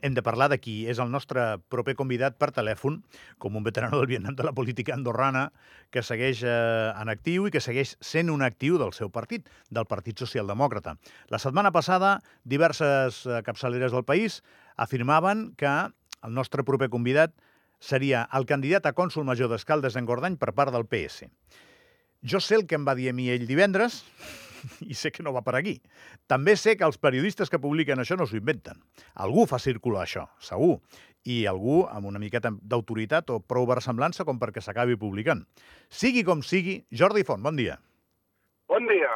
Hem de parlar de qui és el nostre proper convidat per telèfon, com un veterano del Vietnam de la política andorrana, que segueix eh, en actiu i que segueix sent un actiu del seu partit, del Partit Socialdemòcrata. La setmana passada, diverses eh, capçaleres del país afirmaven que el nostre proper convidat seria el candidat a cònsul major d'Escaldes en Gordany per part del PS. Jo sé el que em va dir a mi ell divendres, i sé que no va per aquí. També sé que els periodistes que publiquen això no s'ho inventen. Algú fa circular això, segur, i algú amb una miqueta d'autoritat o prou versemblança com perquè s'acabi publicant. Sigui com sigui, Jordi Font, bon dia. Bon dia.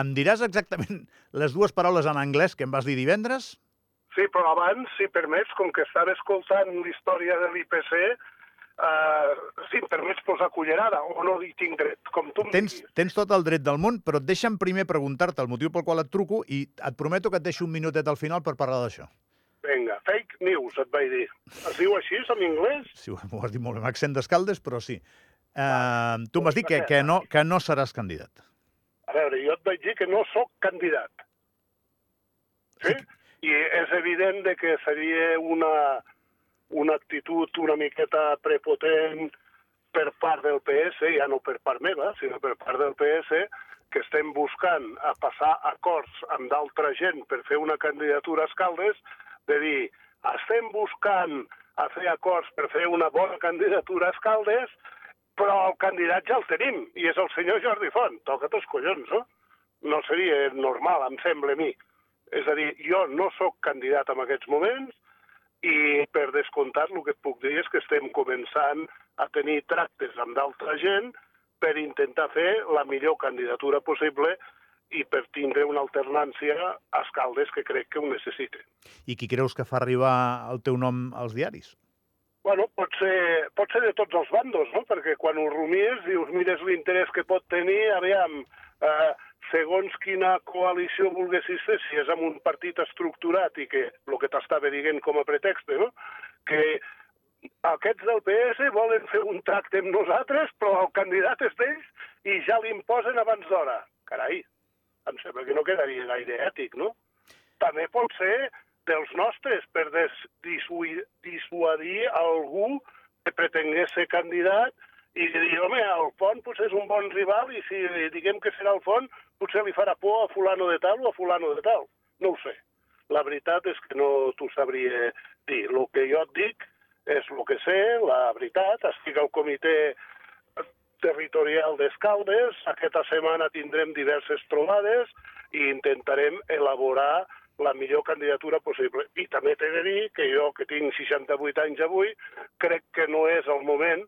Em diràs exactament les dues paraules en anglès que em vas dir divendres? Sí, però abans, si permets, com que estava escoltant l'història de l'IPC, em permets posar cullerada o no hi tinc dret, com tu tens, diguis. tens tot el dret del món, però et deixa'm primer preguntar-te el motiu pel qual et truco i et prometo que et deixo un minutet al final per parlar d'això. Vinga, fake news, et vaig dir. Es diu així, en anglès? Sí, m'ho has dit molt bé, amb accent d'escaldes, però sí. Uh, tu m'has dit que, que, no, que no seràs candidat. A veure, jo et vaig dir que no sóc candidat. Sí? I és evident de que seria una, una actitud una miqueta prepotent per part del PS, ja no per part meva, sinó per part del PS, que estem buscant a passar acords amb d'altra gent per fer una candidatura a Escaldes, de dir, estem buscant a fer acords per fer una bona candidatura a Escaldes, però el candidat ja el tenim, i és el senyor Jordi Font. Toca't els collons, no? No seria normal, em sembla a mi. És a dir, jo no sóc candidat en aquests moments, i per descomptat el que et puc dir és que estem començant a tenir tractes amb d'altra gent per intentar fer la millor candidatura possible i per tindre una alternància a Escaldes que crec que ho necessiten. I qui creus que fa arribar el teu nom als diaris? Bueno, pot ser, pot ser de tots els bandos, no? Perquè quan ho rumies, dius, mires l'interès que pot tenir, aviam, eh, segons quina coalició volguessis fer, si és amb un partit estructurat i que el que t'estava dient com a pretext, no? que aquests del PS volen fer un tracte amb nosaltres, però el candidat és d'ells i ja l'imposen abans d'hora. Carai, em sembla que no quedaria gaire ètic, no? També pot ser dels nostres per dissuadir algú que pretengués ser candidat i dir, home, el Font potser és un bon rival i si diguem que serà el Font, potser li farà por a fulano de tal o a fulano de tal. No ho sé. La veritat és que no t'ho sabria dir. El que jo et dic és el que sé, la veritat. Estic al comitè territorial d'Escaldes. Aquesta setmana tindrem diverses trobades i intentarem elaborar la millor candidatura possible. I també t'he de dir que jo, que tinc 68 anys avui, crec que no és el moment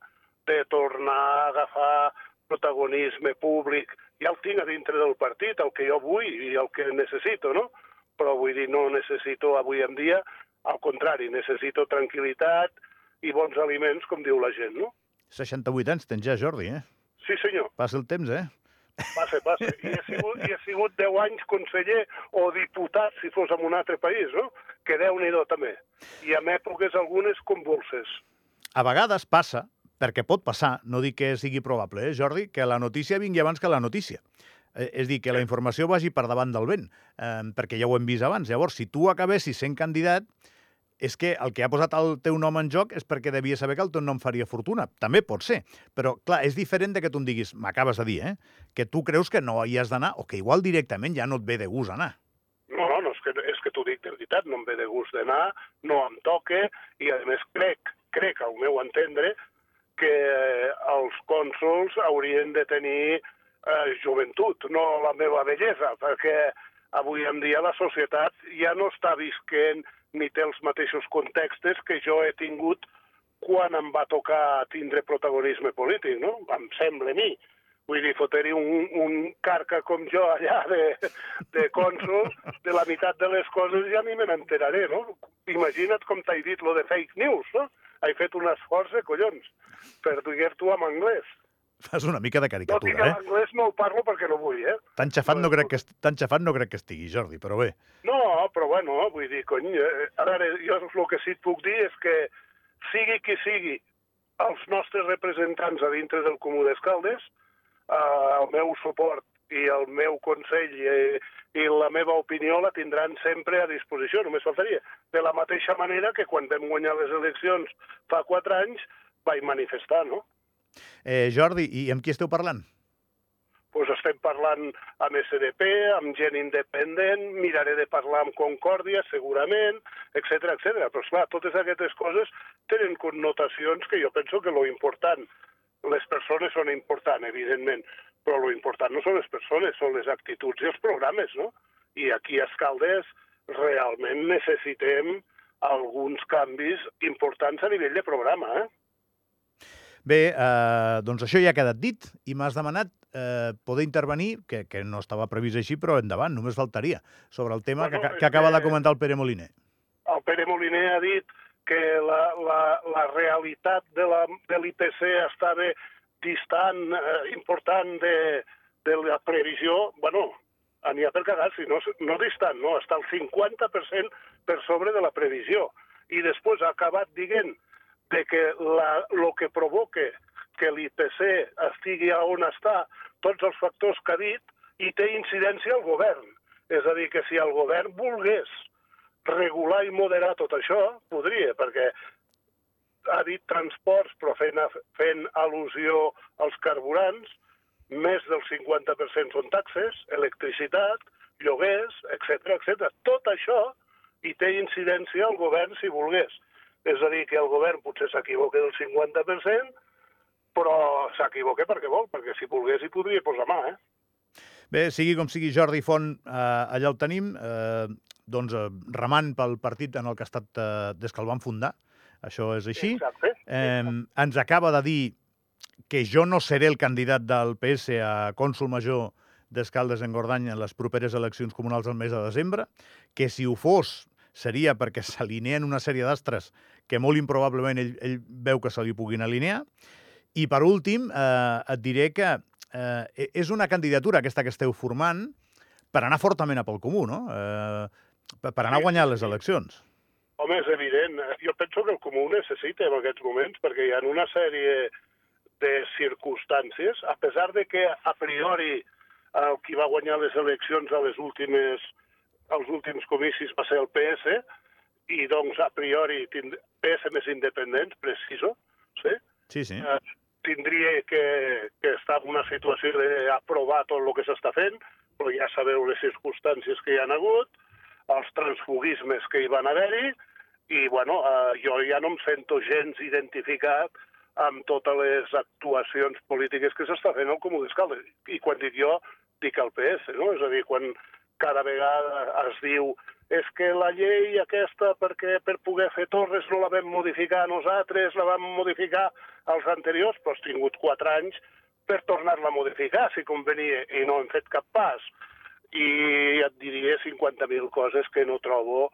de tornar a agafar protagonisme públic. Ja el tinc a dintre del partit, el que jo vull i el que necessito, no? Però vull dir, no necessito avui en dia, al contrari, necessito tranquil·litat i bons aliments, com diu la gent, no? 68 anys tens ja, Jordi, eh? Sí, senyor. Passa el temps, eh? Passa, passa. I he sigut, i he sigut 10 anys conseller o diputat, si fos en un altre país, no? Que déu nhi també. I en èpoques algunes convulses. A vegades passa perquè pot passar, no dic que sigui probable, eh, Jordi, que la notícia vingui abans que la notícia. Eh, és dir, que la informació vagi per davant del vent, eh, perquè ja ho hem vist abans. Llavors, si tu acabessis sent candidat, és que el que ha posat el teu nom en joc és perquè devia saber que el teu nom faria fortuna. També pot ser, però clar, és diferent de que tu em diguis, m'acabes de dir, eh, que tu creus que no hi has d'anar o que igual directament ja no et ve de gust anar. No, no, no és que, és que t'ho dic de veritat, no em ve de gust d'anar, no em toque, i a més crec, crec, al meu entendre, que els cònsols haurien de tenir eh, joventut, no la meva bellesa, perquè avui en dia la societat ja no està visquent ni té els mateixos contextes que jo he tingut quan em va tocar tindre protagonisme polític, no? Em sembla a mi. Vull dir, fotre un, un carca com jo allà de, de cònsol, de la meitat de les coses ja ni me n'enteraré, no? Imagina't com t'he dit lo de fake news, no? He fet un esforç de collons per dir-t'ho en anglès. Fas una mica de caricatura, no, eh? No, anglès no ho parlo perquè no vull, eh? Tan xafat no, crec que, tan xafat no crec que estigui, Jordi, però bé. No, però bueno, vull dir, cony, eh, a veure, jo el que sí et puc dir és que sigui qui sigui els nostres representants a dintre del Comú d'Escaldes, eh, el meu suport i el meu consell i, i la meva opinió la tindran sempre a disposició, només faltaria. De la mateixa manera que quan vam guanyar les eleccions fa quatre anys vaig manifestar, no? Eh, Jordi, i amb qui esteu parlant? pues estem parlant amb SDP, amb gent independent, miraré de parlar amb Concòrdia, segurament, etc etc. Però, esclar, totes aquestes coses tenen connotacions que jo penso que lo important, les persones són importants, evidentment, però lo important no són les persones, són les actituds i els programes, no? I aquí a Escaldes realment necessitem alguns canvis importants a nivell de programa, eh? Bé, eh, doncs això ja ha quedat dit i m'has demanat eh, poder intervenir, que, que no estava previst així, però endavant, només faltaria, sobre el tema bueno, que, que acaba de comentar el Pere Moliner. El Pere Moliner ha dit que la, la, la realitat de l'IPC estava distant, eh, important de, de la previsió, bueno, n'hi ha per cagar-s'hi, no, no distant, no, està el 50% per sobre de la previsió. I després ha acabat dient de que la, lo que provoque que l'IPC estigui on està, tots els factors que ha dit, i té incidència al govern. És a dir, que si el govern volgués regular i moderar tot això, podria, perquè ha dit transports, però fent, fent al·lusió als carburants, més del 50% són taxes, electricitat, lloguers, etc etc. Tot això hi té incidència al govern si volgués. És a dir, que el govern potser s'equivoca del 50%, però s'equivoca perquè vol, perquè si volgués hi podria posar mà, eh? Bé, sigui com sigui, Jordi Font, eh, allà el tenim, eh, doncs eh, remant pel partit en el que ha estat eh, des que el van fundar, això és així. Exacte. Eh, ens acaba de dir que jo no seré el candidat del PS a cònsul major d'Escaldes en Gordany en les properes eleccions comunals del mes de desembre, que si ho fos seria perquè s'alineen una sèrie d'astres que molt improbablement ell, ell veu que se li puguin alinear. I per últim, eh, et diré que eh, e, és una candidatura aquesta que esteu formant per anar fortament a pel comú, no? Eh, per anar a guanyar les eleccions. Home, és evident. Jo penso que el comú necessita en aquests moments, perquè hi ha una sèrie de circumstàncies, a pesar de que a priori el qui va guanyar les eleccions a les últimes els últims comicis va ser el PS, i doncs a priori tind... PS més independents, preciso, sí? Sí, sí. Eh, tindria que, que estar en una situació d'aprovar tot el que s'està fent, però ja sabeu les circumstàncies que hi han hagut, els transfugismes que hi van haver-hi, i bueno, eh, jo ja no em sento gens identificat amb totes les actuacions polítiques que s'està fent al Comú d'Escaldes. I quan dic jo, dic el PS, no? És a dir, quan cada vegada es diu és que la llei aquesta, perquè per poder fer torres no la vam modificar nosaltres, la vam modificar els anteriors, però has tingut quatre anys per tornar-la a modificar, si convenia, i no hem fet cap pas. I et diria 50.000 coses que no trobo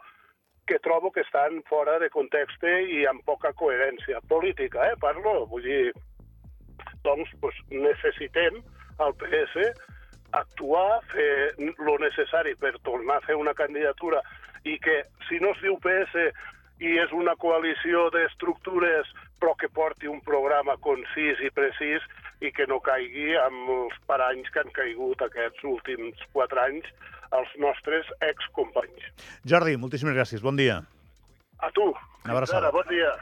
que trobo que estan fora de context i amb poca coherència política, eh, parlo. Vull dir, doncs, pues, necessitem el PS actuar, fer lo necessari per tornar a fer una candidatura i que, si no es diu PS i és una coalició d'estructures però que porti un programa concís i precís i que no caigui amb els paranys que han caigut aquests últims quatre anys els nostres excompanys. Jordi, moltíssimes gràcies. Bon dia. A tu. Una abraçada. Bon dia.